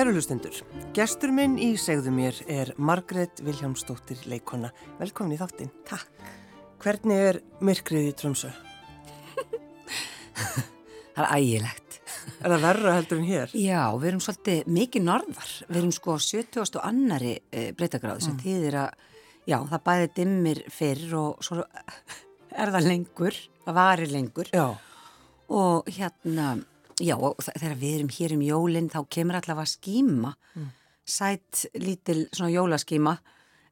Kæru hlustendur, gestur minn í segðu mér er Margret Viljámsdóttir leikona. Velkomin í þáttinn. Takk. Hvernig er myrkrið í Tromsö? það er ægilegt. Er það verra heldur en hér? Já, við erum svolítið mikið norðar. Við erum sko 70. og annari e, breytagráð sem mm. þýðir að, já, það bæði dimmir fyrr og svo er það lengur, það varir lengur. Já. Og hérna Já, og þegar við erum hér um jólinn þá kemur allavega skíma, mm. sætt lítil svona jólaskíma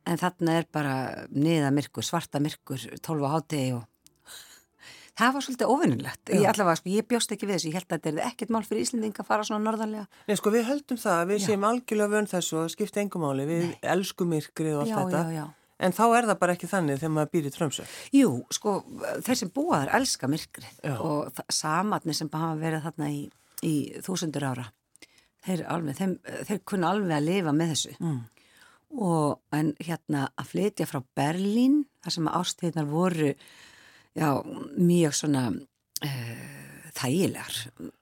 en þarna er bara niða myrkur, svarta myrkur, tólfa hátegi og það var svolítið ofinnulegt. Ég allavega, sko, ég bjóst ekki við þessu, ég held að þetta er ekkert mál fyrir Íslandinga að fara svona norðanlega. Nei, sko, við höldum það, við já. séum algjörlega vönd þessu og skipta engumáli, við Nei. elskum myrkrið og allt já, þetta. Já, já, já. En þá er það bara ekki þannig þegar maður býr í trömsu? Jú, sko, þeir sem búaðar elska myrkrið Já. og samatni sem hafa verið þarna í, í þúsundur ára, þeir, alveg, þeim, þeir kunna alveg að lifa með þessu. Mm. Og, en hérna að flytja frá Berlín, þar sem ástíðnar voru já, mjög svona uh, þægilegar,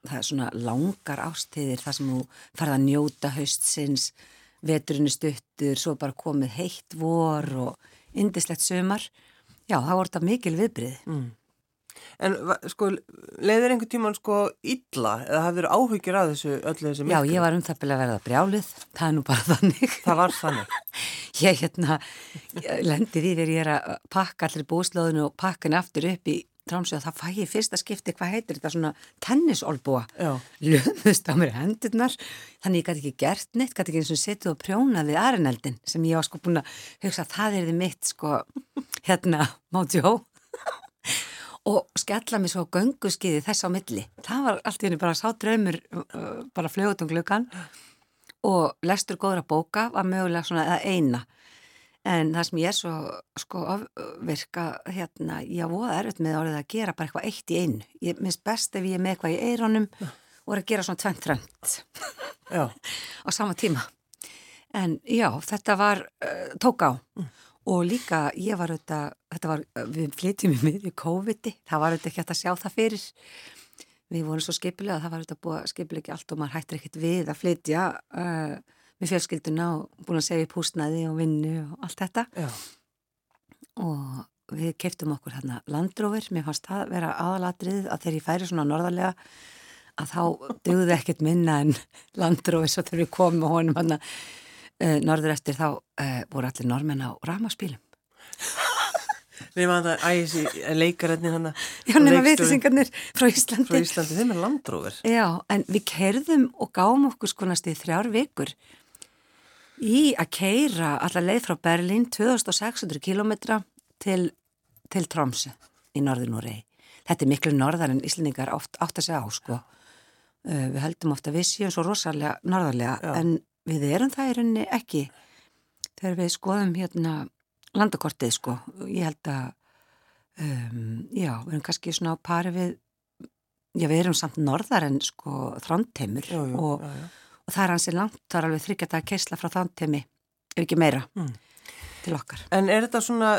það er svona langar ástíðir þar sem þú farða að njóta haustsins, veturinn er stuttur, svo bara komið heitt vor og indislegt sömar. Já, það voru þetta mikil viðbrið. Mm. En sko, leiðir einhver tíman sko illa eða hafður áhugir að þessu öllu þessu miklu? Já, ég var um það að verða brjálið, það er nú bara þannig. Það var þannig? ég hérna, lendir í þegar ég er að pakka allir búslóðinu og pakka henni aftur upp í trámsög að það fæ ég fyrsta skipti, hvað heitir þetta svona tennisolbúa, lögðust á mér hendurnar, þannig ég gæti ekki gert neitt, gæti ekki eins og setið og prjónað við aðrineldin sem ég var sko búin að hugsa að það er þið mitt sko hérna mátjó og skella mér svo gönguskiði þess á milli, það var allt í henni bara sá draumur bara flögut um glökan og lestur góðra bóka var mögulega svona eina En það sem ég er svo sko virka hérna, ég voða erfitt með árið að gera bara eitthvað eitt í einu. Ég minnst best ef ég er með eitthvað í eironum ja. og er að gera svona tvent trend á sama tíma. En já, þetta var, uh, tók á mm. og líka ég var auðvitað, þetta var, við flytjum í miðju COVID-i, það var auðvitað ekki hægt að sjá það fyrir. Við vorum svo skipilega, það var auðvitað búið að skipilega ekki allt og maður hættir ekkert við að flytja uh, með fjölskylduna og búin að segja upp húsnaði og vinnu og allt þetta. Já. og við keftum okkur hérna landrófur, mér fannst það vera aðalatrið að þegar ég færi svona norðarlega að þá dögði ekkert minna en landrófur svo þegar við komum og honum hann uh, norður eftir þá uh, voru allir normenn á ramaspílum Við varum að í leikaröndin hann Já, nema viðlýsingarnir frá Íslandi. Frá Íslandi, þeim er landrófur Já, en við kerðum og gáum okkur skonast í þrjár vikur í að keira allar leið frá Berlín 2600 km til, til Tromsø í norðinúrei. Þetta er miklu norðar en Íslandingar oft átt að segja á sko. Uh, við heldum ofta við síðan svo rosalega norðarlega Já. en við erum það í rauninni ekki þegar við skoðum hérna landakortið sko. Ég held að um, já, við erum kannski svona á pari við já, við erum samt norðar en sko þrándteimur og já, já og það er hansi langt, það er alveg þryggjata að keisla frá þann temi, ef ekki meira mm. til okkar. En er þetta svona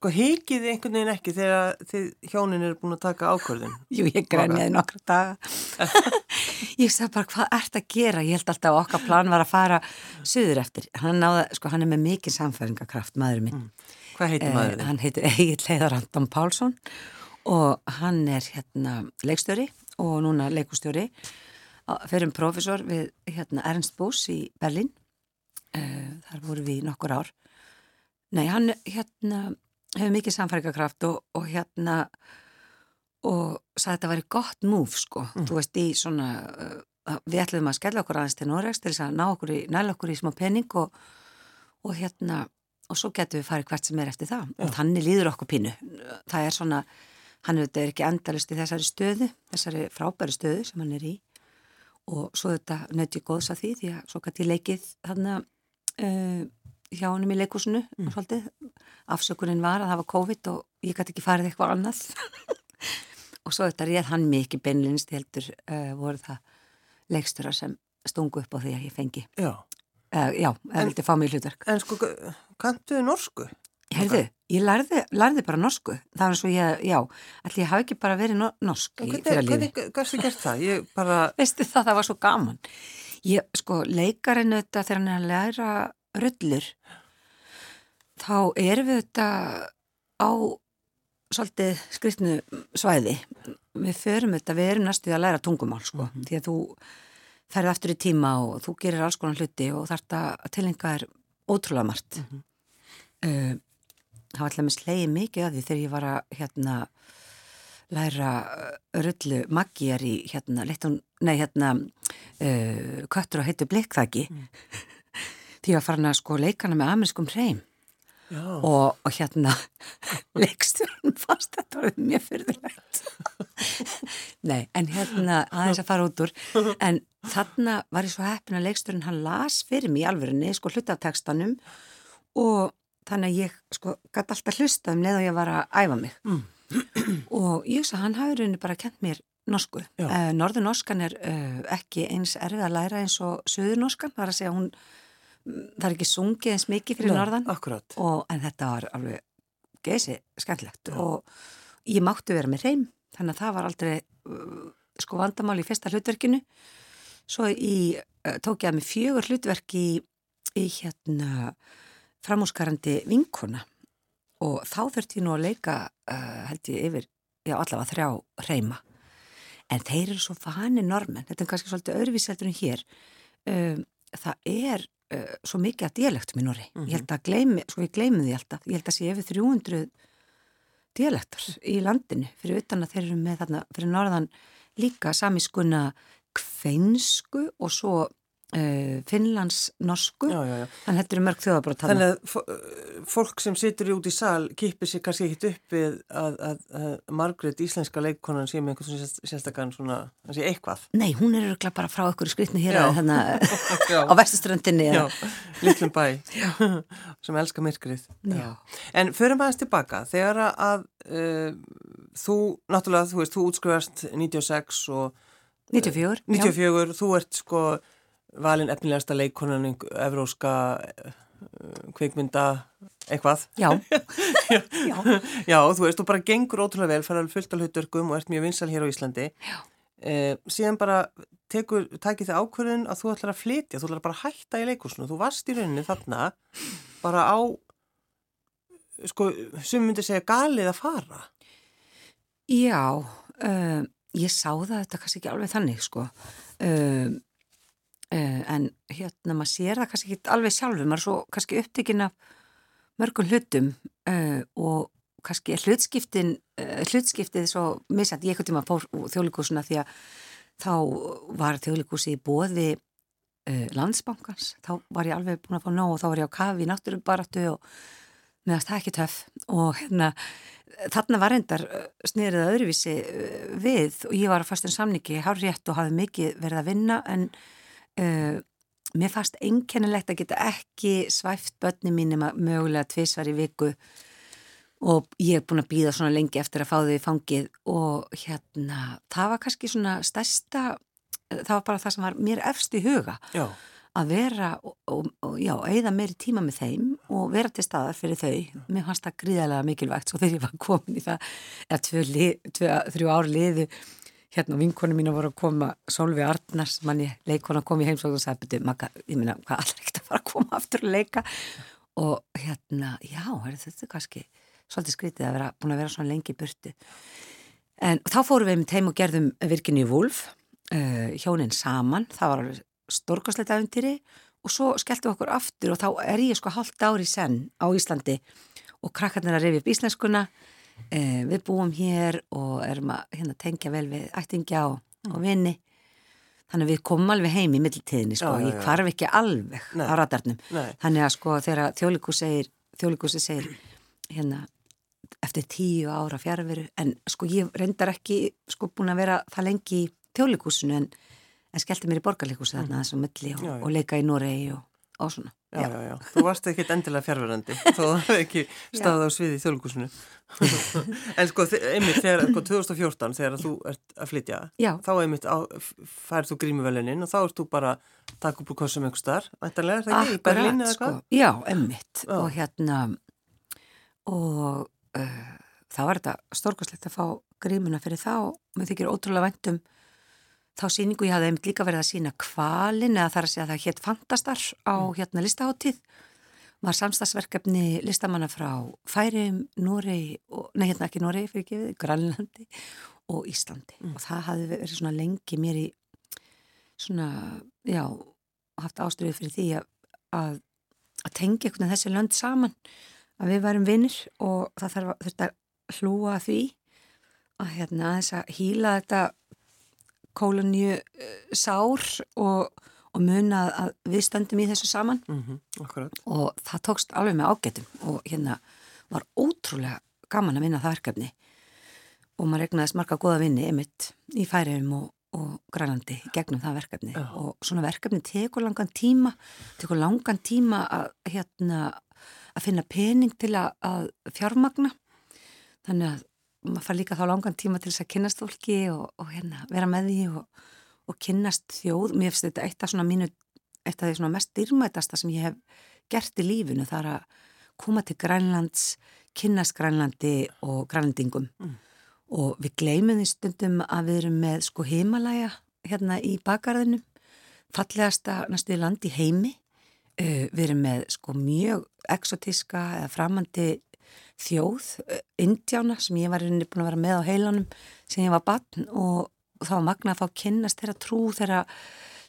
sko heikið einhvern veginn ekki þegar þið hjónin eru búin að taka ákvörðun? Jú, ég grænjaði nokkru daga ég sagði bara, hvað ert að gera? Ég held alltaf að okkar plan var að fara söður eftir, hann, náða, sko, hann er með mikið samfæringakraft, maður minn mm. Hvað heitir maður þið? Eh, hann heitir Egil Leðar Anton Pálsson og hann er hérna leikstjóri og núna leikustjóri fyrir um profesor við hérna, Ernst Bús í Berlin uh, þar voru við nokkur ár. Nei, hann hérna hefur mikið samfæringarkraft og, og hérna og sagði að þetta væri gott múf sko, mm. þú veist í svona uh, við ætlum að skella okkur aðeins til Noregs til þess að ná okkur í, næla okkur í smá penning og, og hérna og svo getum við farið hvert sem er eftir það. Já. og þannig líður okkur pínu. Það er svona, hann er ekki endalust í þessari stöðu, þessari frábæri stöðu sem hann er í og svo þetta nötti góðs að því því að svo gæti leikið þarna uh, hjá hannum í leikúsinu mm. svolítið, afsökunin var að það var COVID og ég gæti ekki farið eitthvað annað. Og svo þetta réð hann mikið beinlinst heldur uh, voru það leikstura sem stungu upp á því að ég fengi. Já, uh, já eða vildi fá mig hlutverk. En sko, kanntuðu norsku? Herðu, ég lærði, lærði bara norsku, það var svo ég, já, allir ég hafi ekki bara verið no norsk í fyrir að lífi. Hvernig þið gert það? Ég bara... Veistu það, það var svo gaman. Ég, sko, leikarinn þetta þegar hann er að læra rullur þá erum við þetta á svolítið skriftnu svæði við förum þetta, við erum næstuði að læra tungumál sko, mm -hmm. því að þú ferði aftur í tíma og þú gerir alls konar hluti og þarf þetta að tilenga er ótrúlega margt mm -hmm. uh, það var alltaf með slegi mikið að því þegar ég var að hérna læra rullu maggiar í hérna, leitun, nei hérna uh, köttur og heitu blikkþæki mm. því að fara að sko leikana með amerískum hreim. Og, og hérna leikstjórn fannst þetta var mjög fyrðulegt nei, en hérna aðeins að fara út úr. En þarna var ég svo heppin að leikstjórn hann las fyrir mig í alvörunni sko hluta af textanum. Og þannig að ég sko gæti alltaf hlusta um leið og ég var að æfa mig. Mm. og ég sagði hann hafi rauninni bara kent mér norsku. Uh, norðurnorskan er uh, ekki eins erfið að læra eins og söðurnorskan, það er að segja hún það er ekki sungið eins mikið fyrir Nei, norðan. og, en þetta var alveg geysi skemmtilegt. Já. og ég mátti vera með reym þannig að það var aldrei uh, sko vandamál í fyrsta hlutverkinu. Svo í, tók ég að mig fjögur hlutverk í, í hérna framúskarandi vinkona. Og þá þurfti ég nú að leika uh, held ég yfir, já allavega þrjá reyma en þeir eru svo fani normen, þetta er kannski svolítið öðruvíseldur en hér. Um, það er uh, svo mikið að dialektum í Norri. Mm -hmm. Ég held að gleymi, sko við gleymum því alltaf, ég held að sé yfir 300 dialektar í landinu. Fyrir utan að þeir eru með þarna fyrir norðan líka samískuna kveinsku og svo Finnlands norsku já, já, já. þannig að þetta eru mörg þjóðabrót þannig að fólk sem situr út í sal kipir sér kannski ekkit upp við að, að, að Margret, íslenska leikkonan sé með einhvern sérstakann svona eitthvað. Nei, hún er öruglega bara frá okkur skrifni hér þannig á vestuströndinni Litlum bæ. Sem elskar myrkrið. En förum aðeins tilbaka. Þegar að uh, þú, náttúrulega, þú veist, þú útskrifast 96 og 94, 94 þú ert sko valin efnilegasta leikonan evróska uh, kveikmynda eitthvað? Já. já. já, já, þú veist, þú bara gengur ótrúlega vel, fara fullt af hlutverkum og ert mjög vinsal hér á Íslandi. Eh, síðan bara tekur, takir þið ákvörðun að þú ætlar að flytja, þú ætlar bara að hætta í leikursinu þú varst í rauninni þarna bara á sko, sem myndi segja galið að fara. Já um, ég sá það þetta kannski ekki alveg þannig sko. Um, en hérna maður sér það kannski ekki alveg sjálfur, maður er svo kannski upptikinn af mörgum hlutum uh, og kannski er hlutskiptin uh, hlutskiptið svo misætt ég ekkert tíma fór þjóðlíkusuna því að þá var þjóðlíkusi í bóði landsbankans. Þá var ég alveg búin að fá nóg og þá var ég á kafi í náttúrubaratu og meðast það ekki töf og hérna þarna var endar snýrið öðruvísi við. Og ég var að fastin samningi hár rétt og hafði mikið verið að vinna en uh, mér fannst einkennilegt að geta ekki svæft börni mínum að mögulega tvísvar í viku og ég hef búin að býða svona lengi eftir að fá þau í fangið og hérna það var kannski svona stærsta það var bara það sem var mér efst í huga. Já. að vera og, og, og já, eigða meiri tíma með þeim og vera til staðar fyrir þau. Mér fannst það gríðarlega mikilvægt svo þegar ég var komin í það eða tvö, tvö, þrjú ár liðu hérna vinkonu mín voru að koma Solvi Arnars, manni leikona kom í heimsók og sagði, betur, Magga, ég minna hvað allra ekkert að fara að koma aftur að leika? Og hérna, já, er þetta kannski svolítið skritið að vera búin að vera svona lengi í burtu. En þá fórum við með teim og gerðum virkinni í Wolf uh, hjónin saman, það var alveg stórkosleita öndiri og svo skelltum við okkur aftur og þá er ég sko halvt ári senn á Íslandi og krakkarnir að reyfi upp íslenskuna eh, við búum hér og erum að hérna, tengja vel við ættingja og, mm. og vinni þannig að við komum alveg heim í middeltíðinni sko, já, já, já. ég kvarf ekki alveg Nei. á radarnum Nei. þannig að sko þegar þjóðlíkus segir þjóðlíkusi segir hérna eftir tíu ára fjárveru en sko ég reyndar ekki sko búin að vera það lengi í þjóðlíkusinu en, en skellti mér í borgarlíkusi þarna mm. þessu milli og, og leika í Noregi og og svona. Já, já, já. Þú varst ekki endilega fjárverðandi, þó það hefði ekki staðið á sviði í þjóðlugusinu. en sko, einmitt, þegar, sko, 2014, þegar þú ert að flytja, já. þá einmitt færð þú grímuvelininn og þá ert þú bara takk upp úr korsum einhver starf, ættanlega, það ekki, í Berlín eða sko. eitthvað? Já, einmitt, og hérna, og uh, þá var þetta stórkvæslegt að fá grímuna fyrir þá, og mér þykir ótrúlega vendum þá síningu ég hafði einmitt líka verið að sína kvalin eða þar að segja að það hétt Fantastar á mm. hérna listaháttíð var samstagsverkefni listamanna frá Færium, Nóri nei hérna ekki Nóri fyrir gefið, Grænlandi og Íslandi mm. og það hafði verið svona lengi mér í svona, já haft ástriðið fyrir því að, að, að tengja einhvern veginn þessi lönd saman að við værum vinnir og það þurft að hlúa því að hérna þess að hýla þetta kólaníu uh, sár og, og muna að við stöndum í þessu saman. Mm -hmm, og það tókst alveg með ágættum og hérna var ótrúlega gaman að vinna það verkefni. Og maður regnaðist marga goða vinni ymitt í færiðum og, og grænlandi gegnum það verkefni. Já. og svona verkefni tekur langan tíma tekur langan tíma að hérna að finna pening til að, að fjármagna. Þannig að maður far líka þá langan tíma til þess að kynast fólki og, og hérna, vera með því og, og kynast þjóð. Mér finnst þetta eitt af svona mínu eitt af því svona mest dyrmætasta sem ég hef gert í lífinu það er að koma til Grænlands kynast Grænlandi og grænlandingum mm. og við gleymum því stundum að við erum með sko heimalæja hérna í bakgarðinum fallegasta næstu í heimi. Uh, við erum með sko mjög exotíska eða framandi þjóð, Indjána sem ég var búin að vera með á heilanum sem ég var barn og, þá magna að fá kynast þeirra trú, þeirra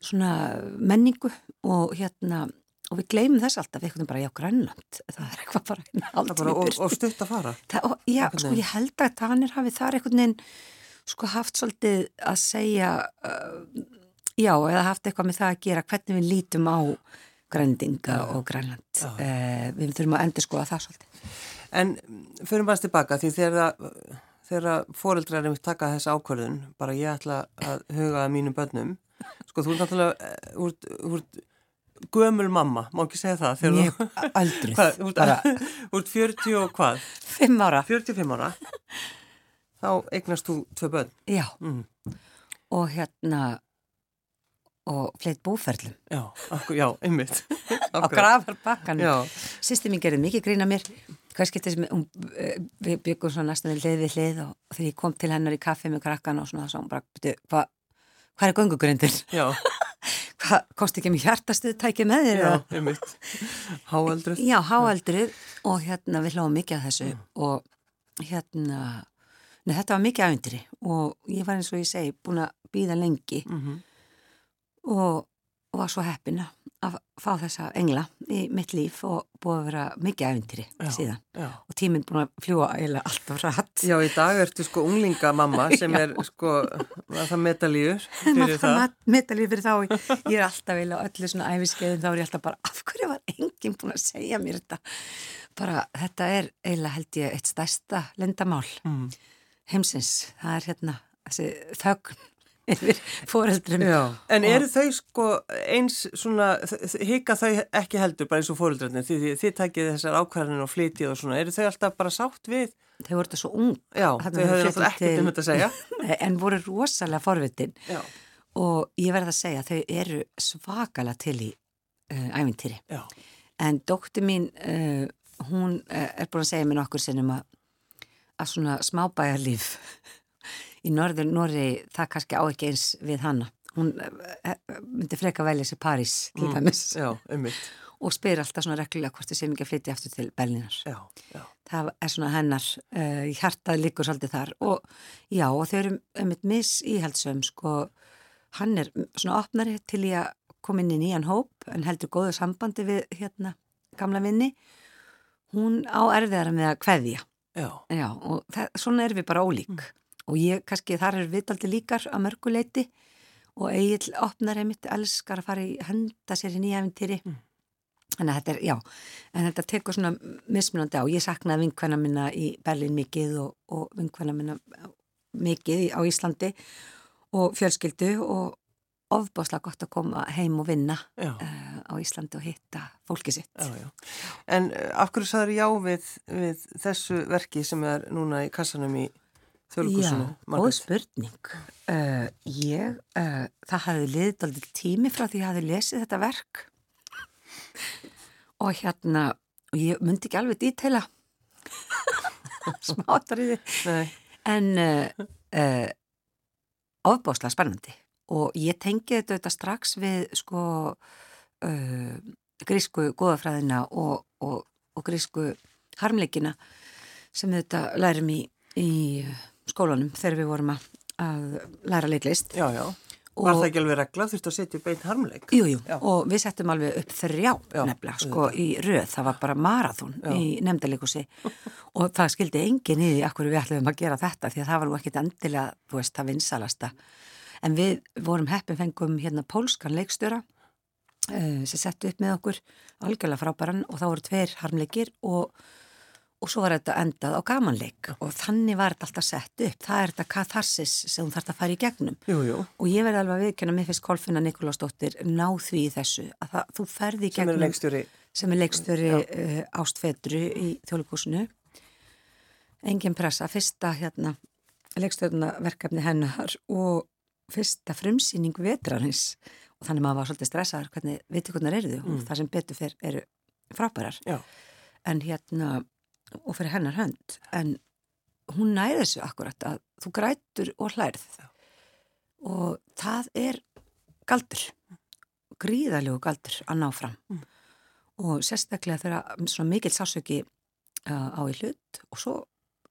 svona menningu og hérna og við gleymum þess alltaf, við eitthvað bara, já, grænland. Það er eitthvað bara bara, og, og stutt að fara. Það, og, já, sko, ég held að Danir hafi þar eitthvað neinn sko haft svolítið að segja uh, já, eða haft eitthvað með það að gera hvernig við lítum á grændinga já, og grænland. Uh, við þurfum að endur skoða það svolítið En fyrir maður tilbaka því þegar, fóreldrar er mitt taka þessa ákvörðun, bara ég ætla að huga að mínum börnum, sko þú er náttúrulega úr, úr gömul mamma, má ekki segja það? Ég aldrei. Úr 40 og hvað? 5 ára. 45 ára. Þá eignast þú tvö börn. Já. Mm. Og hérna og fleitt búferlum. Já, akkur, já, einmitt. Á grafarbakkanum. Sýsti mín gerði mikið grína mér skiptir sem um, við byggum svo næstan hlið við hlið og þegar ég kom til hennar í kaffi með krakkan og svona þá bara, hvað hva er göngugrindin? Já. hvað, kosti ekki mér hjartastuð tækið með þér? Já, ég mitt. Háaldrið? Já, háaldrið og hérna við hlóðum mikið af þessu Já. og hérna, neð, þetta var mikið aðundri og ég var eins og ég segi búin að býða lengi mm -hmm. og, og var svo heppina að fá þessa engla í mitt líf og búið að vera mikið ævintýri síðan. já. og tíminn búin að fljúa eiginlega alltaf rætt Já, í dag ertu sko unglingamamma sem er sko, það metalífur fyrir það Metalífur þá, ég er alltaf eiginlega öllu svona æfiskeiðin, þá er ég alltaf bara af hverju var enginn búin að segja mér þetta? Bara, þetta er eiginlega held ég eitt stærsta lendamál mm. heimsins, það er hérna þessi þögn yfir fóreldrum. En eru þau sko eins svona, hika þau ekki heldur bara eins og fóreldrarnir því þið, þið tækið þessar ákvarðanir og flytið og svona, eru þau alltaf bara sátt við? Þau voru þetta svo ung. Já, þau höfðu alltaf ekkert um þetta að segja. en voru rosalega forvitin Já. og ég verði að segja þau eru svakalega til í uh, ævintýri. Já. En dótti mín, uh, hún uh, er búin að segja mér nokkur sinnum að, að svona smábæjarlíf í norður Norri það kannski á ekki eins við hanna hún eh, eh, myndi freka velja sér París til mm, dæmis. mm, og spyr alltaf svona reglulega hvort þið séum ekki að flytja aftur til Berlinar já, já. það er svona hennar uh, hjartað líkur svolítið þar. Og já og þau eru einmitt miss íhaldsum sko. Hann er svona opnari til í að koma inn í nýjan hóp en heldur góðu sambandi við hérna gamla vinni hún á erfiðara með að kveðja. Já, já og það, svona er við bara ólík. Mm og ég kannski þar er viðtaldi líkar að mörguleiti og Egil opnar einmitt elskar að fara í henda sér í nýja eventýri mm. en þetta er, já en þetta tekur svona mismunandi á ég saknaði vinkvæna minna í Berlin mikið og, og vinkvæna minna mikið á Íslandi og fjölskyldu og ofbáslega gott að koma heim og vinna uh, á Íslandi og hitta fólki sitt. Já, já. En uh, af hverju saður já við, við þessu verki sem er núna í kassanum í þjóðlíkusinu? Já, góð spurning. Uh, ég, uh, það hafi liðið aldrei tími frá því að ég hafi lesið þetta verk. Og hérna, og ég myndi ekki alveg dítela smátariði en uh, ofbáslega spennandi. Og ég tengi þetta strax við sko grísku góðafræðina og, og, og grísku harmleikina sem þetta lærum í, í skólanum þegar við vorum að, að læra leiklist. Já, já. Var það ekki alveg regla? Þú þurfti að setja einn harmleik? Jú, jú, já. og við settum alveg upp þrjá já, nefnilega, sko, í röð, það var bara marathón í nefndalíkusi og það skildi engin í því akkur við ætlum að gera þetta því að það var nú ekkit endilega, þú veist, það vinsalasta. En við vorum heppin fengum hérna pólskan leikstjóra uh, sem settu upp með okkur algjörlega frábæran og þá voru tveir harmleikir og og svo var þetta endað á gamanleik. Og þannig var þetta alltaf sett upp. Það er þetta katharsis sem hún þarf að fara í gegnum. Jú, jú. og ég verði alveg að viðkjöna mér finnst Kolfinna Nikolásdóttir ná því í þessu að það, þú ferði í gegnum sem er leikstjóri, uh, ástfedru í þjóðlugúsinu engin pressa, fyrsta hérna, leikstjórnaverkefni hennar og fyrsta frumsýning vetrarins. Og þannig maður var svolítið stressaður hvernig viðtökurnar eru þau mm. og það sem betur fyrr eru frábærar. Já. en hérna og fyrir hennar hönd en hún næði þessu akkurat að þú grætur og hlærð. Og það er galdur gríðalegu galdur að ná fram. Mm. og sérstaklega þegar mikil sásöki uh, á í hlut og svo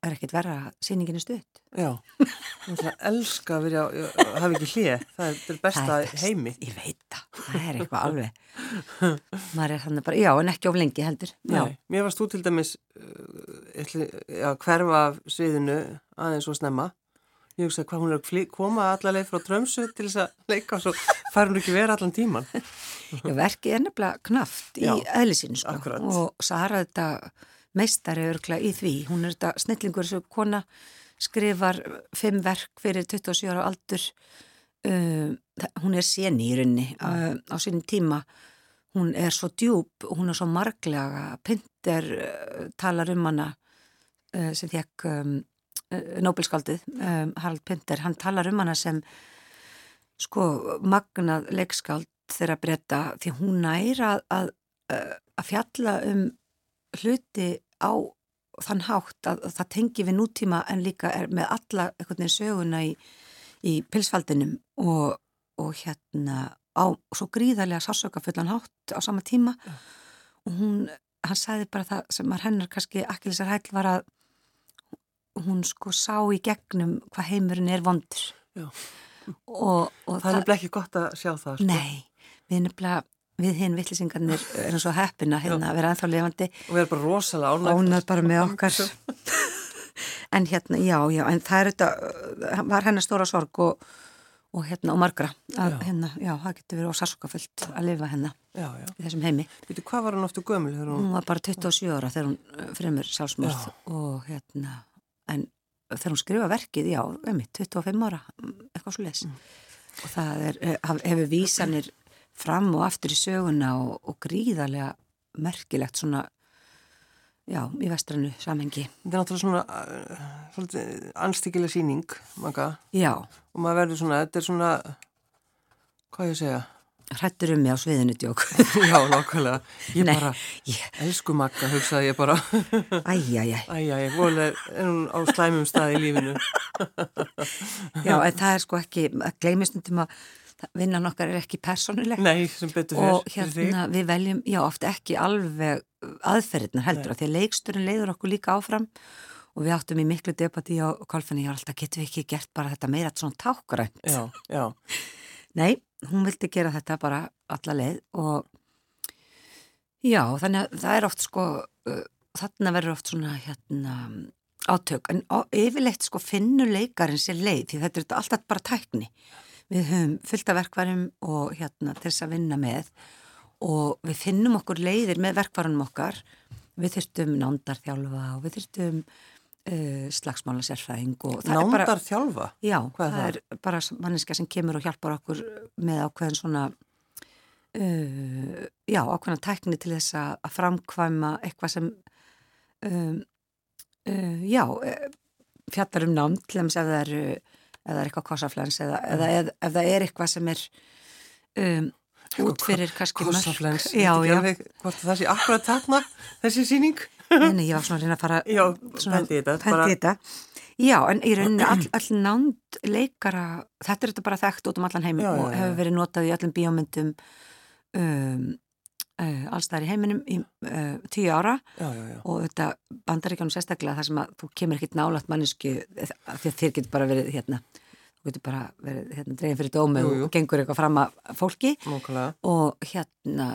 er ekkert verra síninginu stutt. Já, það er elska að vera, hafa ekki hlið, það er besta er best, heimi. Ég veit það, það er eitthvað alveg. Maður er þannig bara, já, en ekki of lengi heldur. Nei, mér varst þú til dæmis uh, já, hverfa af sviðinu aðeins og snemma. Ég hugsaði hvað hún er að koma allaveg frá trömsu til þess að leika og svo fær hún ekki vera allan tíman. Já, verkið er nefnilega knaft í eðlisins sko. og Sara þetta meistari örgla í því. Hún er þetta snillingur sem kona skrifar fimm verk fyrir 27 ára aldur. Uh, hún er séni í runni uh, á sínum tíma. Hún er svo djúb, hún er svo marglega. Pinter uh, talar um hana uh, sem þekk um, uh, Nobelskaldið, um, Harald Pinter. Hann talar um hana sem sko magnað leikskald þeirra breyta því hún næra að, að, að fjalla um hluti á þann hátt að það tengi við nútíma en líka er með alla einhvern veginn söguna í, í pilsfaldinum og, og hérna á svo gríðarlega sásökafullan hátt á sama tíma ja. og hún, hann sagði bara það sem var hennar kannski akkilisar hæll var að hún sko sá í gegnum hvað heimurinn er vondur og, og það, það er nefnilega ekki gott að sjá það sko. Nei, við nefnilega við hinn vittlisingarnir er eins og heppina hérna að vera ennþá levandi og við erum bara rosalega ánægt ánægt bara með okkar. En hérna, já, já, en það er þetta var hennar stóra sorg og, og hérna, og margra að, já. hérna, já, það getur verið ósarsokafullt að lifa hennar í þessum heimi. Vítu, hvað var hann ofta gömul? Hún... hún var bara 27 ára þegar hún uh, fremur sjálfsmörð og hérna en þegar hún skrifa verkið, já, einmitt 25 ára, eitthvað svo les mm. og það er, eh, hefur vísanir fram og aftur í söguna og, og gríðarlega merkilegt svona já, í vestrannu samhengi. Þetta er náttúrulega svona svolítið anstíkileg síning, manga. Já. Og maður verður svona, þetta er svona hvað ég segja? Hrættur um mig á sviðinu djók. já, nákvæmlega. Ég Nei, bara, ég... elsku makka, hugsaði ég bara. Æjæjæj. Æjæjæj, volið er hún á slæmum stað í lífinu. já, en það er sko ekki, að gleymistundum að vinnan okkar er ekki persónuleg Nei, sem betur fyrr og hérna við veljum, já, ofta ekki alveg aðferðirna heldur að því að leiksturinn leiður okkur líka áfram. Og við áttum í miklu debati á kolfinni og alltaf getum við ekki gert bara þetta meira svona tákgrænt Já, já. Nei, hún vildi gera þetta bara alla leið og já, þannig að það er oft sko uh, þarna verður oft svona hérna átök, en yfirleitt sko finnur leikarinn sér leið því þetta er alltaf bara tækni Við höfum fullt af verkvarum og hérna til þess að vinna með og við finnum okkur leiðir með verkvarunum okkar. Við þurftum nándarþjálfa og við þurftum uh, slagsmálasérfæðing. Nándarþjálfa? Já, Hvað það er, er bara manniska sem kemur og hjálpar okkur með ákveðin svona, uh, já, ákveðina tækni til þess að framkvæma eitthvað sem, um, uh, já, fjallar um nám, til þess að það eru eða eitthvað kossaflens eða, eða eð, ef það er eitthvað sem er um, út fyrir alveg hvort það sé akkurat takna þessi síning Nei, ég var svona að reyna að fara Já, pendi þetta Pendi þetta. Já, en í rauninni all, all nánd leikara, þetta er þetta bara þekkt út um allan heim Já, og hefur verið notað í öllum bíómyndum um, uh, allstæðar í heiminum í uh, tíu ára já, já, já. og þetta bandaríkjanum sérstaklega þar sem að þú kemur ekkit nálægt mannesku af því að þér getur bara verið hérna, þú getur bara verið hérna, dregin fyrir dómi Jú, jú. og gengur eitthvað fram að fólki Nókulega. og hérna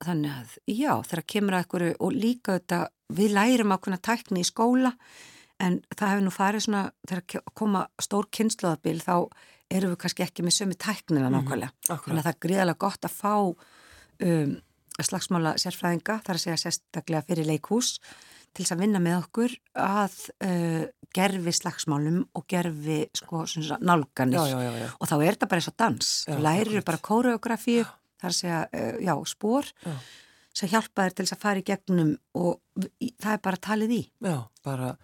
þannig að já, þegar kemur að einhverju og líka þetta, við lærum ákveðna tækni í skóla en það hefur nú farið svona, þegar koma stór kynnslóðabil þá erum við kannski ekki með sömu tæknina nákvæmlega þannig Akkurat. að það er gríðalega gott að fá um, slagsmála sérfræðinga þar að segja sérstaklega fyrir leikhús til þess að vinna með okkur að uh, gerfi slagsmálum og gerfi sko nálganir. Já, já, já, og þá er þetta bara eins og dans. Lærir bara kóreografíu þar að segja, uh, já, spór sem hjálpa þér til þess að fara í gegnum og það er bara talið í. Já, bara,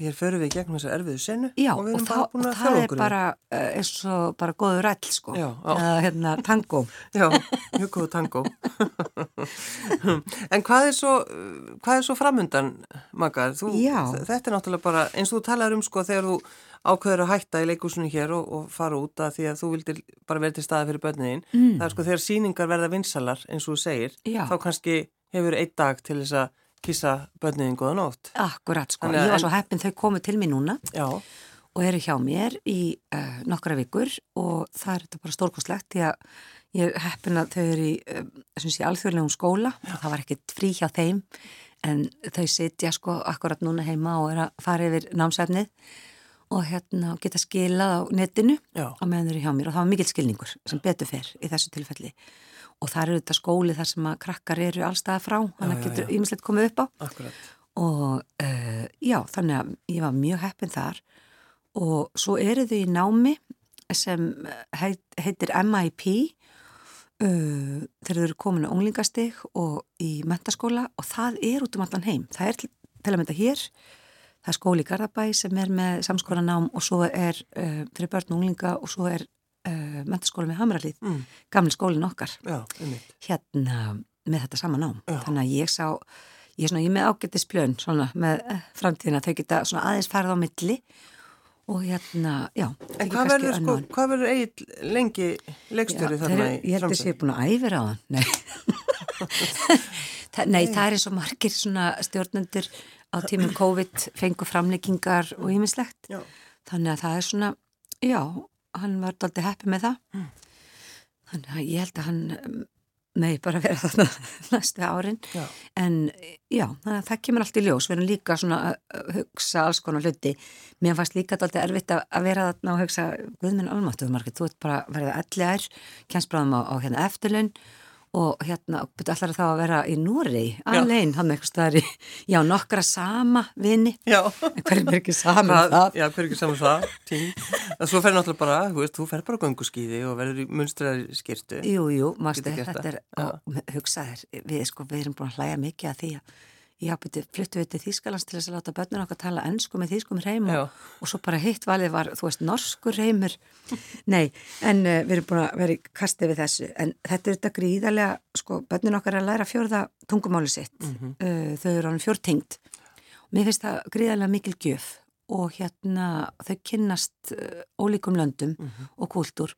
hér förum við gegnum þessar erfiðu senu já, og við og, búin og að það er bara uh, eins og bara góður ræll sko Já, já. eða hérna tango Já, mjög góð tango. en hvað er svo, hvað er svo framundan, Maggar? Þetta er náttúrulega bara, eins og þú talar um sko þegar þú ákveður að hætta í leikúsinu hér og, og fara út að því að þú vildir bara vera til staða fyrir börniðin. Mm. Það er sko þegar síningar verða vinsalar, eins og þú segir, Já. þá kannski hefur einn dag til þess að kissa börniðin góða nótt. akkurat sko, Þannig ég var svo heppin þau komu til mér núna Já, og eru hjá mér í uh, nokkra vikur og það er þetta bara stórkoslegt því að ég er heppin að þau eru í uh, alþjóðlegum skóla. Og það var ekkert frí hjá þeim en þau sitja sko akkurat núna heima og er að fara yfir námsefnið og hérna geta skilað á netinu já, á meðan þau eru hjá mér. Og það var mikill skilningur sem betur fer í þessu tilfelli. og það eru þetta skóli þar sem að krakkar eru allstaða frá, þannig að getur ímislegt komið upp á. Akkurat. og uh, já, þannig að ég var mjög heppin þar. Og svo eru þau í námi sem heit, heitir MIP uh, þegar þau eru komin á unglingastig og í mentaskóla og það er út um allan heim. Það er til, til að mynda hér. Það er skóli í Garðabæ sem er með samskólanám og svo er uh, fyrir börn og unglinga og svo er uh, mentaskóla með Hamralið, Mm, gamli skólin okkar já, hérna með þetta sama nám. Já. Þannig að ég sá, ég er svona, ég er með ágættisplön svona með eh, framtíðina, þau geta svona aðeins farið á milli og hérna, já. En tekið hvað verður, sko, hvað verður eigin lengi leikstjóri Já, þarna í ég held að sé búin að æfira á hann nei. Þa, nei, það er eins og margir svona stjórnendur á tímum COVID fengu framleikingar og ýmislegt þannig að það er svona já, hann var daldið heppi með það Mm. þannig að ég held að hann megi bara vera þarna næstu árin Já. en já, þannig að það kemur allt í ljós við erum líka svona að hugsa alls konar hluti mér fannst líka daldið erfitt að, að vera þarna og hugsa Guðminn Almáttuð Margrét, þú ert bara verða allir kjænspráðum á, á hérna eftirlaun og hérna, betur allar þá að vera í Núri, alveg, hann eitthvað staðar í, já, nokkra sama vini, Já. en hverjum er ekki saman Það, það? já, hver ekki saman það, tím. En svo fer náttúrulega bara, þú veist, þú fer bara gönguskíði og verður í munstraðar skirtu. Jú, jú, mástu, þetta er, það, og hugsaðir, við sko, við erum búin að hlæja mikið að því að Já, beti, fluttu við til Þýskalands til þess að láta börnun okkar tala ennsku með þýskum reym og, og svo bara hitt valið var, þú veist, norskur reymur. Nei, en uh, við erum búin að vera í kasti við þessu. En þetta er þetta gríðarlega, sko, börnun okkar er að læra fjórða tungumáli sitt. Mhm. uh, þau eru ánum fjórtingt. Mér finnst það gríðarlega mikil gjöf og hérna þau kynnast uh, ólíkum löndum Mhm. og kúltúr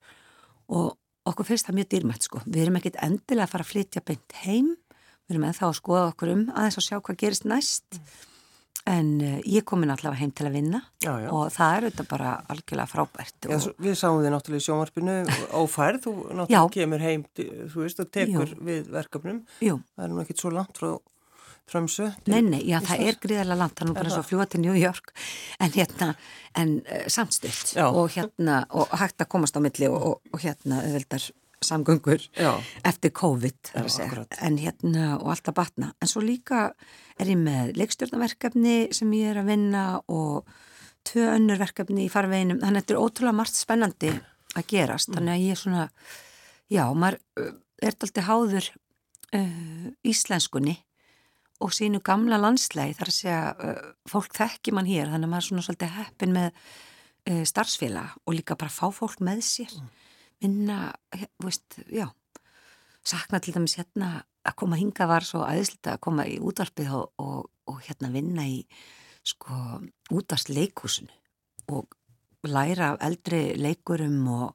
og okkur finnst það mjög dýrmætt sko. Við erum ekkit endilega að fara að flytja beint heim, við erum ennþá að skoða okkur um aðeins að sjá hvað gerist næst en uh, ég komin allavega heim til að vinna Já, já. og það er auðvitað bara algjörlega frábært Já, og, svo, við sáum þið náttúrulega í sjónvarpinu ófærð, þú náttúrulega kemur heim, þú veist, og tekur við verkefnum. Það er nú ekkit svo langt frá framsö. nei, nei, já, það er gríðarlega langt, það er bara svo að fljúa til New York en hérna, en uh, samstutt Já. og hérna, og hægt að komast á milli og, og, og hérna, auðvildar samgöngur Já. eftir COVID Já, en hérna og alltaf batna. En svo líka er ég með leikstjórnaverkefni sem ég er að vinna og tvö önnur verkefni í farveginum. Þannig að þetta er ótrúlega margt spennandi að gerast. Þannig að ég er svona já, maður uh, er alltaf háður uh, íslenskunni og sínu gamla landslægi þar að segja uh, fólk þekki mann hér. Þannig að maður er svona svolítið heppin með uh, starfsfélag og líka bara fá fólk með sér. vinna, þú veist, já sakna til dæmis hérna að koma hinga var svo aðeinslita að koma í útvarpið og, og, og hérna vinna í sko útvarst leikúsinu og læra af eldri leikurum og,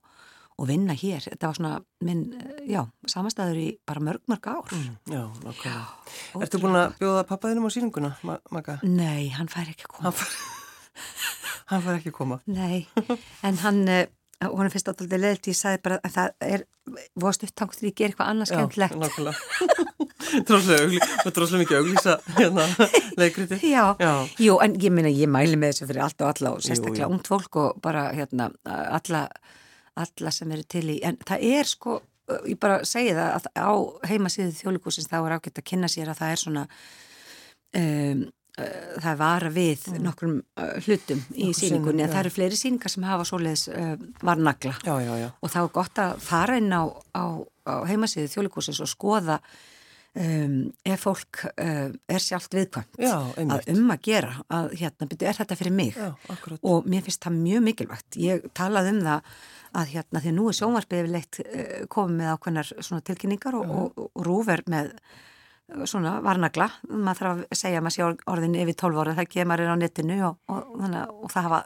og vinna hér. Þetta var svona minn, já, samastæður í bara mörg, mörg ár. Mm, já, nákvæmlega. Ertu búin að bjóða pappaðinum á síninguna, Magga? Nei, hann fær ekki að koma. Hann fær, hann fær ekki að koma. Nei, en hann, hún er fyrst áttaldið leilt, ég sagði bara að það er, voðast upptangt að ég ger eitthvað annars skemmtlegt. Dróðslega mikið auglísa hérna, leikriti. Já, já, jú, en ég minna, ég mæli með þessu fyrir allt og alla og sérstaklega ungt fólk og bara hérna, alla, alla sem eru til í, en það er sko, ég bara segi það að á heimasíðu þjólikúsins þá er ágætt að kynna sér að það er svona, um, það er vara við mm. nokkrum uh, hlutum í Nokkur síningunni, en það eru fleiri síningar sem hafa svoleiðis uh, varnagla já, já, og þá er gott að fara inn á, á, á heimasíðu þjólikúsins og skoða Um, ef fólk uh, er sjálft viðkvæmt Já, að um að gera að hérna, byrju, er þetta fyrir mig? Já, og mér finnst það mjög mikilvægt. Ég talaði um það að hérna, því nú er sjónvarpið yfirleitt uh, komið með ákveðnar tilkynningar og, og, og rúver með svona varnagla. Maður þarf að segja að maður sé orðin yfir 12 ára það kemur er á netinu og, og það hafa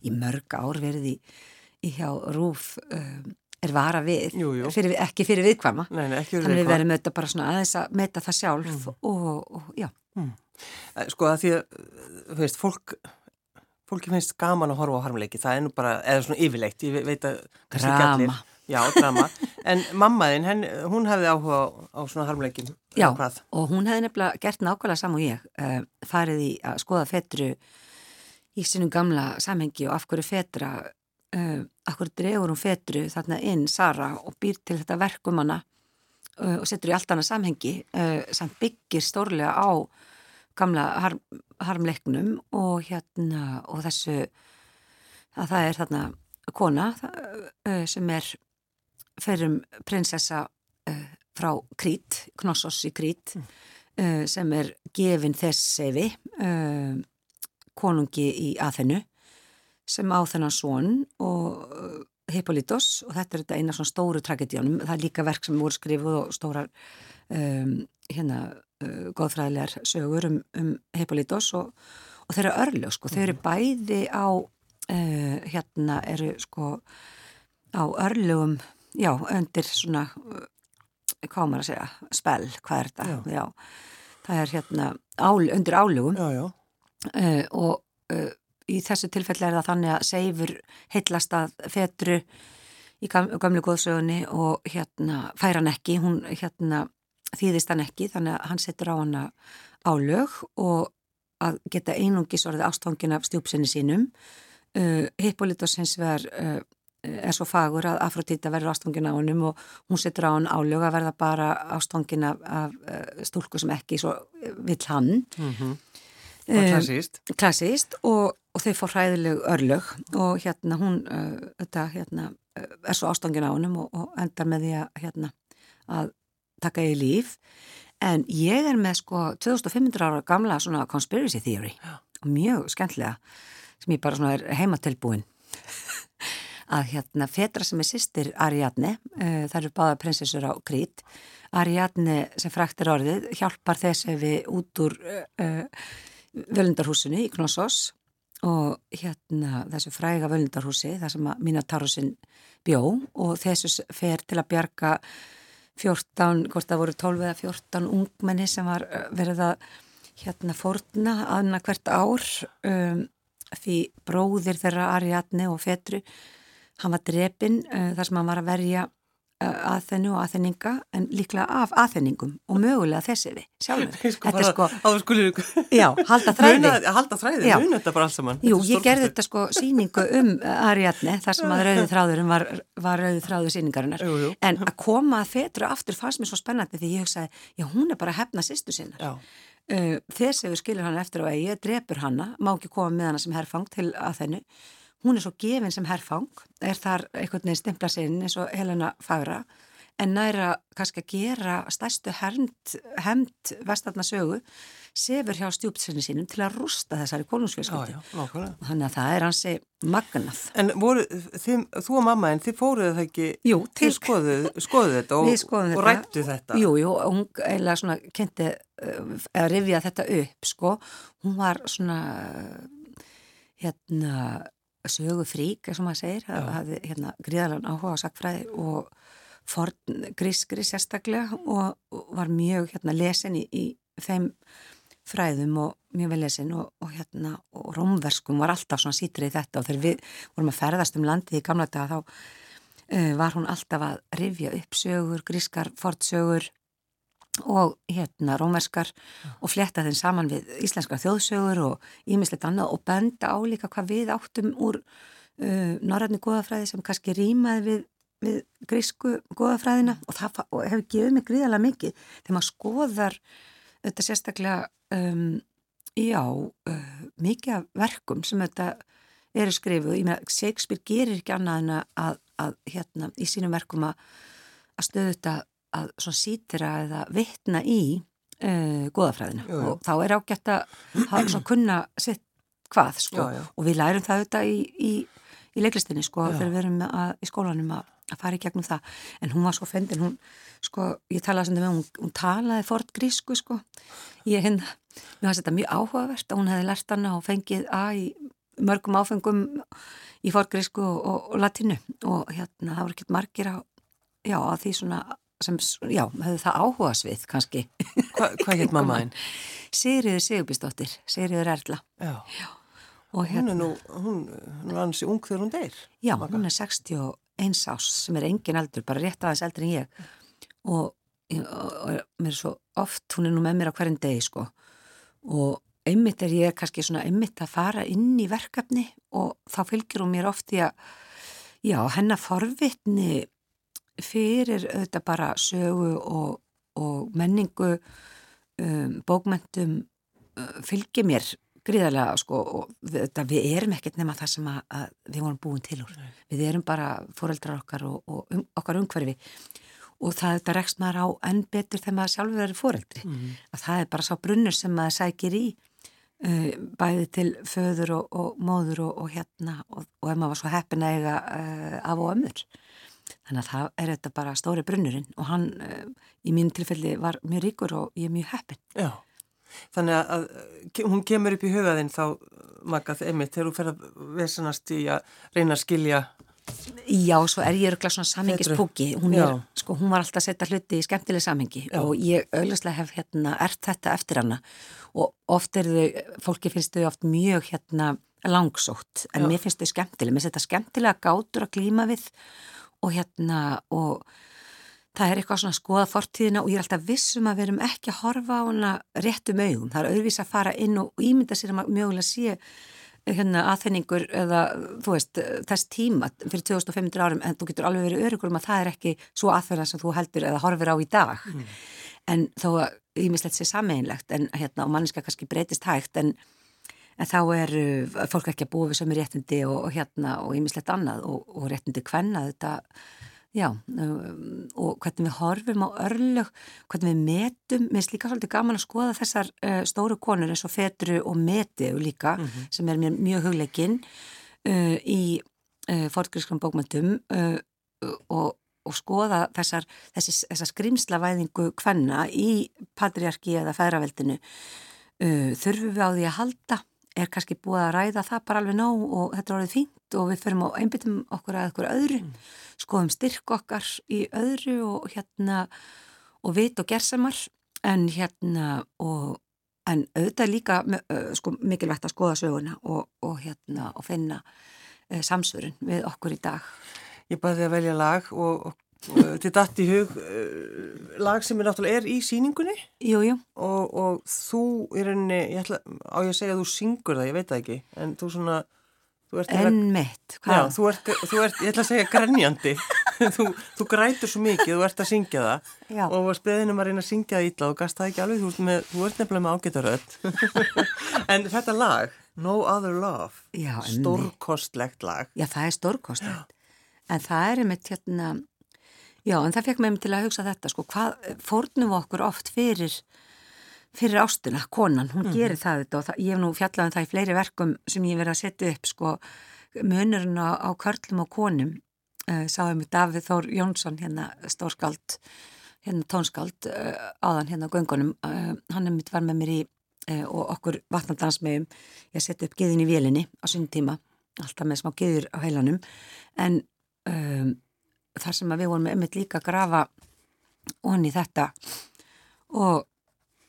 í mörg ár verið í, í hjá rúf um, er vara við, jú, jú. Fyrir, ekki fyrir viðkvæma. Nei, nei, fyrir þannig við verðum auðvitað bara svona aðeins að meta það sjálf mm. og, og já. Mm. Sko að því að þú veist, fólk fólki finnst gaman að horfa á harmleiki. Það er nú bara, eða svona yfirleitt ég veit að drama já, drama, en mammaðinn hún hefði áhuga á, svona harmleikin já, og hún hefði nefnilega gert nákvæmlega saman og ég uh, farið í að skoða fetru í sínum gamla samhengi og af hverju fetra uh, akkur dregur hún fetru þarna inn Sara og býr til þetta verkum hana uh, og setur í allt annað samhengi sem byggir stórlega á gamla harm, harmleiknum og hérna og þessu að það er þarna kona sem er ferum prinsessa uh, frá Krít, Knossos í Krít mm. Uh, sem er gefin þess sefi konungi í aðhennu sem á þennan svon og Hippolytos og þetta er þetta eina svona stóru tragedíunum, það er líka verk sem voru skrifuð og stórar um, hérna uh, góðfræðilegar sögur um, um Hippolytos og, og þeirra örlög sko, þau eru mhm. bæði á uh, hérna eru sko á örlögum, já, undir svona, uh, hvað maður að segja spell, hvað er þetta? Já, já það er hérna ál, undir álögum já. Uh, og uh, í þessu tilfelli er það þannig að Seifur heitlast að fetru í gamlu góðsögunni og hérna fær hann ekki, hún hérna þýðist hann ekki þannig að hann setur á hana álög og að geta einungis orðið ástfangin af stjúpsinni sínum. Uh, Hippolytos hins vegar uh, er svo fagur að Afrodita verður ástfangin á hannum og hún setur á hann álög að verða bara ástfangin af, af uh, stúlku sem ekki svo vill hann. Mm -hmm. Klassíst. Klassíst og og þau fór hræðileg örlög og hérna hún uh, þetta, hérna, er svo ástangin á hennum og, og endar með því að, hérna, að taka í líf en ég er með sko 2500 ára gamla svona conspiracy theory og mjög skemmtilega sem ég bara svona er heimatilbúin að hérna Fetra sem er sýstir Ariadne, uh, það eru báða prinsessur á Krít. Ariadne sem fræktir orðið hjálpar þess ef við út úr uh, völundarhúsinu í Knossos og hérna þessu fræga völundarhúsi þar sem að Minotaurusinn bjó og þessu fer til að bjarga 14, hvort það voru 12 eða 14 ungmenni sem var verið að hérna fórna aðna hvert ár um, því bróðir þeirra Ariadne og Fetru hann var drepin uh, þar sem hann var að verja aðþennu og aðþenninga en líklega af aðþenningum og mögulega þessi við sjálfur. Sko þetta er sko skulur... já, halda þræði. Halda þræði, muna þetta bara alls saman. Jú, ég gerði þetta sko síningu um Ariadne þar sem að rauði þráðurinn var, var rauði þráður síningarinnar jú, jú. en að koma að fetra aftur fannst mér svo spennandi því ég hugsaði, já hún er bara að hefna sýstu sinnar. Uh, þessi við skilur hann eftir og að ég drepur hanna má ekki koma með hana sem herrfang til aðþennu hún er svo gefin sem herrfang, er þar einhvern veginn stimpla sinn eins og Helena Fagra, en næra kannski að gera stærstu hemmt vestarnasögu sefur hjá stjúptsinni sínum til að rústa þessari konungsfjölskyldu. Þannig að það er hansi magnað. En voru, þið, þú og mamma, en þið fóruðu það ekki, jú, til skoðuð, skoðuð þetta og, og rættu þetta? Jú, jú, hún eiginlega svona kynnti að rifja þetta upp, sko. Hún var svona hérna sögu frík, eins og maður segir, hafði hérna gríðalega áhuga á sakfræði og forn grískri sérstaklega og, og var mjög hérna lesin í, í þeim fræðum og mjög vel lesin og, og hérna og rómverskum var alltaf svona sítrið þetta og þegar við vorum að ferðast um landið í gamla daga þá uh, var hún alltaf að rifja upp sögur, grískar, fortsögur og hérna rómverskar ja. og fletta þeim saman við íslenskar þjóðsögur og ímislegt annað og benda álíka hvað við áttum úr uh, norrætni góðafræði sem kannski rýmaði við, við grísku góðafræðina og það og hefur gefið mig gríðalega mikið þegar maður skoðar þetta sérstaklega um, já, uh, mikið af verkum sem þetta eru skrifuð, ég meina Shakespeare gerir ekki annað en að, að, hérna í sínum verkum að stöðu þetta að svona sítira eða vittna í uh, goðafræðina jú, jú. og þá er ágætt að hafa kunna sitt hvað sko já, já. og við lærum það auðvitað í, í, í leiklistinni sko já. þegar við erum að, í skólanum að fara í gegnum það en hún var svo fendin, hún sko, ég talaði sem þið með, hún, hún talaði fort grísku sko, ég hinn mér fannst þetta mjög áhugavert að hún hefði lært hana og fengið að í mörgum áfengum í fort grísku og, og, og latinu og hérna það voru ekkert margir á, já, á því svona sem, já, hefðu það áhuga svið kannski. Hva, hvað heit mammaðinn? Sigriður Sigurbjörnsdóttir, Sigriður Erla. Já. já. Hérna, hún er nú, hún, hún er annars ung þegar hún deyr. Já, Maka. hún er 61 ás sem er engin eldur, bara rétt aðeins eldur en ég. Og, og, og mér er svo oft, hún er nú með mér á hverjum degi sko. Og einmitt er ég kannski svona einmitt að fara inn í verkefni og þá fylgjur hún mér oft í að, já, hennar forvitni fyrir auðvitað bara sögu og, og menningu um, bókmentum uh, fylgir mér gríðarlega sko og þetta, við erum ekkert nema það sem að, að við vorum búin til úr. Nei. Við erum bara fóreldrar okkar og, og um, okkar umhverfi og það þetta rekst maður á enn betur þegar maður sjálfur eru fóreldri. Mm -hmm. Að það er bara sá brunnur sem maður sækir í uh, bæði til föður og, og móður og hérna og ef maður var svo heppin að eiga uh, af og ömur. Þannig að það er þetta bara stóri brunnurinn og hann uh, í mín tilfelli var mjög ríkur og ég er mjög heppin. Já, þannig að, að hún kemur upp í hugaðinn þá makað emitt þegar þú fer að vesanast í að reyna að skilja. Já, svo er ég örgla svona samhengispúki. Hún, sko, hún var alltaf að setja hluti í skemmtileg samhengi Já. og ég auðvitað hef hérna ert þetta eftir hana og oft er þau, fólki finnst þau oft mjög hérna langsótt en Já. mér finnst þau skemmtileg. Mér setja skemmtilega gátur að klíma við og hérna og það er eitthvað svona að skoða fortíðina og ég er alltaf vissum að við erum ekki að horfa á hana réttum augum. Það er auðvís að fara inn og ímynda sér að mögulega sé hérna aðfinningur eða þú veist þess tíma fyrir 2500 árum en þú getur alveg verið örugur um að það er ekki svo aðferðan sem þú heldur eða horfir á í dag. Mm. En þó að ímislegt sé sameinlegt en hérna og manniska kannski breytist hægt en en þá er uh, fólk ekki að búa við sömu réttindi og, og hérna og ýmislegt annað og, og réttindi hvenna þetta, já, um, og hvernig við horfum á örlög, hvernig við metum, mér finnst líka svolítið gaman að skoða þessar uh, stóru konur eins og Fetru og Meti líka, mm -hmm. sem er mér mjög hugleikinn uh, í uh, fórtgrískram bókmyndum uh, og og skoða þessar, þessar, þessar skrimslavæðingu hvenna í patriarki eða færaveldinu uh, þurfum við á því að halda er kannski búið að ræða það bara alveg nóg og þetta er orðið fínt og við förum á einbitum okkur að okkur öðru, mm. skoðum styrk okkar í öðru og hérna og vit og gerðsamar en hérna og en auðvitað líka sko, mikilvægt að skoða söguna og, og hérna og finna uh, samsverun við okkur í dag. Ég bæði að velja lag og, og Þetta dætt í hug uh, lag sem er náttúrulega er í síningunni jú, jú. Og, og þú er henni, ég ætla á ég að segja að þú syngur það, ég veit það ekki. En þú svona En mitt, hvað? Þú ert, þú ert, ég ætla að segja grenjandi. Þú, þú grætur svo mikið, þú ert að syngja það. Já. og var speðinum að reyna að syngja það ítla og gasta það ekki alveg, þú ert, með, þú ert nefnilega með ágættaröð en þetta lag, No Other Love stórkostlegt lag. Já, það er stórkostlegt. En það er einmitt hérna Já, en það fekk mig til að hugsa þetta, sko, hvað fórnum okkur oft fyrir, fyrir ástina, konan, hún mm. gerir það þetta og það, ég hef nú fjallað um það í fleiri verkum sem ég verið að setja upp, sko, munurinn á, á körlum og konum, uh, sáðum við Davíð Þór Jónsson, hérna stórskald, hérna tónskald, uh, áðan hérna á göngunum, uh, hann er mitt var með mér í og okkur vatnandansmiðum, ég seti upp geðin í vélinni á sín tíma alltaf með smá geður á heilanum en um, þar sem við vorum einmitt líka að grafa onni þetta og,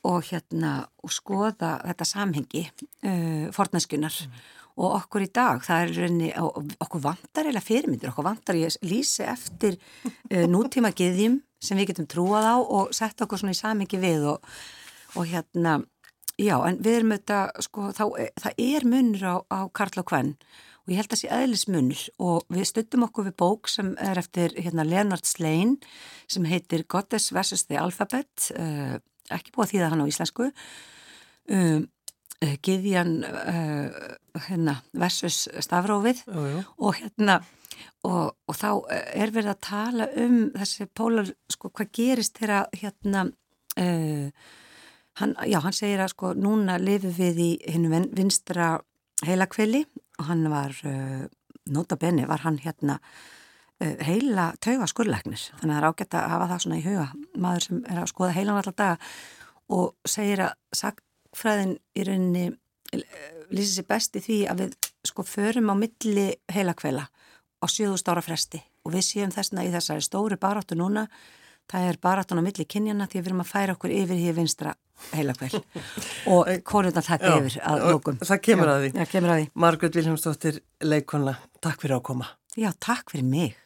og hérna og skoða þetta samhengi uh, fornaskunar mm. og okkur í dag, það er reyni, okkur vantar eða fyrirmyndir, okkur vantar ég lýsi eftir uh, nútíma geðjum sem við getum trúað á og setja okkur svona í samhengi við og, og hérna já, en við erum auðvitað sko, þá, það er munur á, á Karl og Kvenn og ég held að það sé aðlismunur og við stuttum okkur við bók sem er eftir hérna, Leonard Slein sem heitir Goddess vs. the Alphabet uh, ekki búið að þýða hann á íslensku um, uh, Giðjan uh, hérna, versus jú. og hérna og, og þá er verið að tala um þessi pólar, sko, hvað gerist þegar hérna hann, já, hann segir að sko núna lifum við í hinn vinstra heilakveli hann var, uh, nota benni, var hann hérna uh, heila tauga skurleiknir þannig að það er ágætt að hafa það svona í huga. Maður sem er að skoða heilan alltaf daga og segir að sagfræðin í rauninni uh, lýsir sér best í því að við sko förum á milli heilakveila á 7000 ára fresti. Og við séum þessna í þessari stóri baráttu núna það er baráttan á milli kynjana því við erum að færa okkur yfir hér vinstra heilakvæl og konurna taka yfir að lókum. Það kemur já, að því. Já, kemur að því. Margret Viljámsdóttir, leikonna, takk fyrir að koma. Já, takk fyrir mig.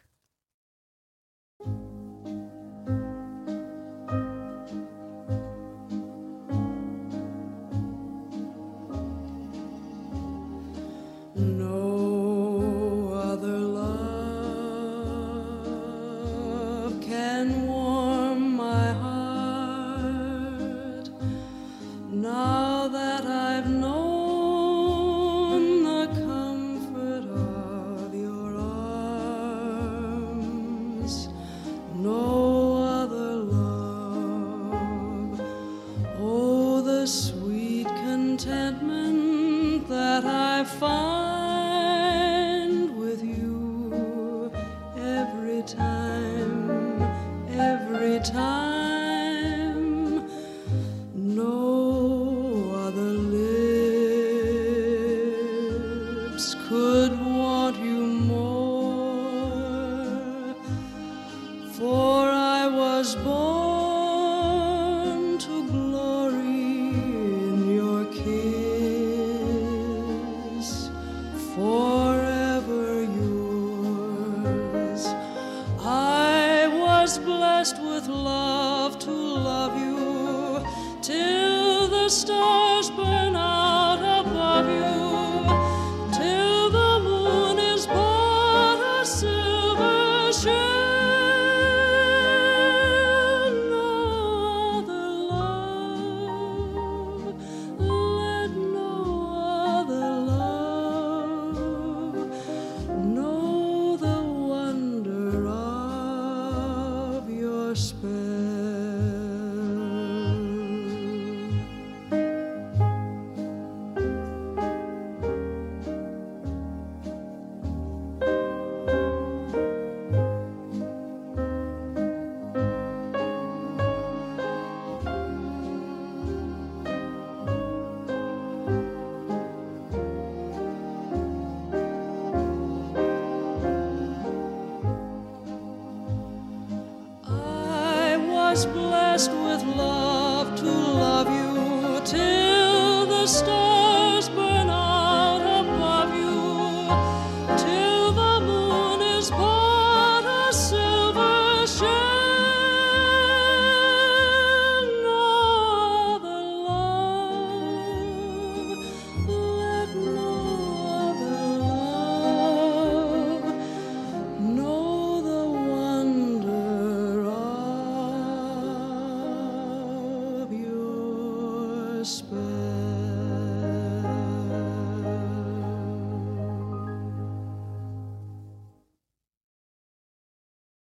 Whisper